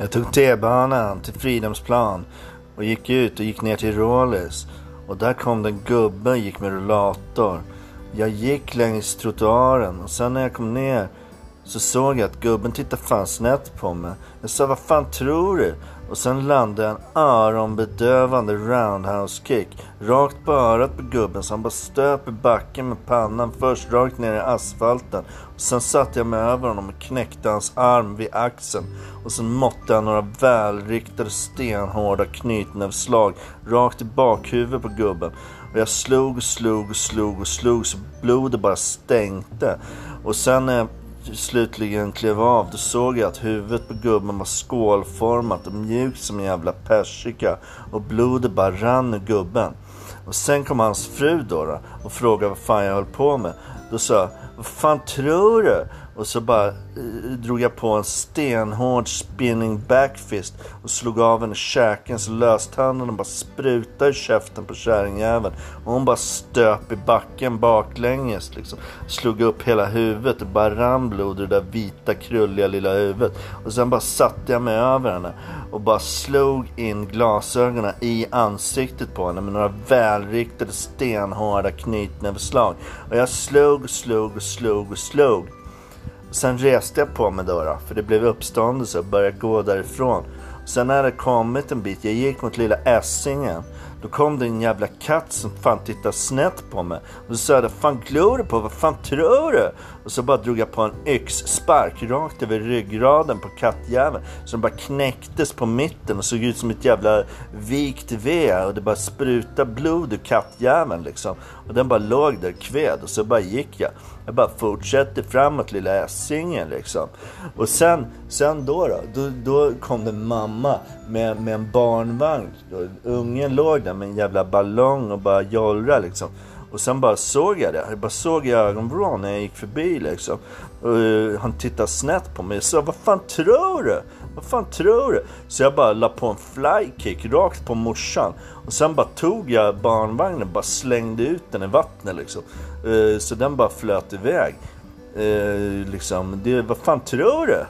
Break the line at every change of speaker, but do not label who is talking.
Jag tog T-banan till Fridhemsplan och gick ut och gick ner till Rålis. Och där kom den gubbe och gick med rullator. Jag gick längs trottoaren och sen när jag kom ner så såg jag att gubben tittade fan snett på mig. Jag sa, vad fan tror du? Och sen landade en öronbedövande roundhouse kick rakt på örat på gubben så han bara stöp i backen med pannan först rakt ner i asfalten. Och sen satte jag mig över honom och knäckte hans arm vid axeln. Och sen måtte jag några välriktade stenhårda knytnävsslag rakt i bakhuvudet på gubben. Och jag slog och slog och slog och slog så blodet bara stänkte. Och sen slutligen klev av, då såg jag att huvudet på gubben var skålformat och mjukt som en jävla persika. Och blodet bara rann ur gubben. Och sen kom hans fru då, då och frågade vad fan jag höll på med. Då sa jag, vad fan tror du? Och så bara eh, drog jag på en stenhård spinning backfist och slog av henne käken så löstanden bara sprutade i käften på kärringjäveln. Och hon bara stöp i backen baklänges liksom. Slog upp hela huvudet och bara rann blod ur det där vita krulliga lilla huvudet. Och sen bara satte jag mig över henne och bara slog in glasögonen i ansiktet på henne med några välriktade stenhårda knytnävsslag. Och jag slog, slog och slog och slog. Sen reste jag på mig då, då för det blev uppståndelse och började gå därifrån. Sen när det kommit en bit, jag gick mot lilla Essingen. Då kom det en jävla katt som fan tittade snett på mig. Och så sa jag, fan glor du på? Vad fan tror du? Och så bara drog jag på en yxspark rakt över ryggraden på kattjäveln. Så den bara knäcktes på mitten och såg ut som ett jävla vikt V. Och det bara sprutade blod ur kattjäveln liksom. Och den bara låg där kved och så bara gick jag. Jag bara fortsätter framåt lilla Essingen liksom. Och sen, sen då, då, då, då kom det mamma med, med en barnvagn. Ungen låg där med en jävla ballong och bara jollrade liksom. Och sen bara såg jag det. Jag bara såg i ögonvrån när jag gick förbi liksom. Och eh, han tittade snett på mig. Jag sa, vad fan tror du? Vad fan tror du? Så jag bara la på en flykick rakt på morsan. Och sen bara tog jag barnvagnen och bara slängde ut den i vattnet liksom. Eh, så den bara flöt iväg. Eh, liksom, det, vad fan tror du?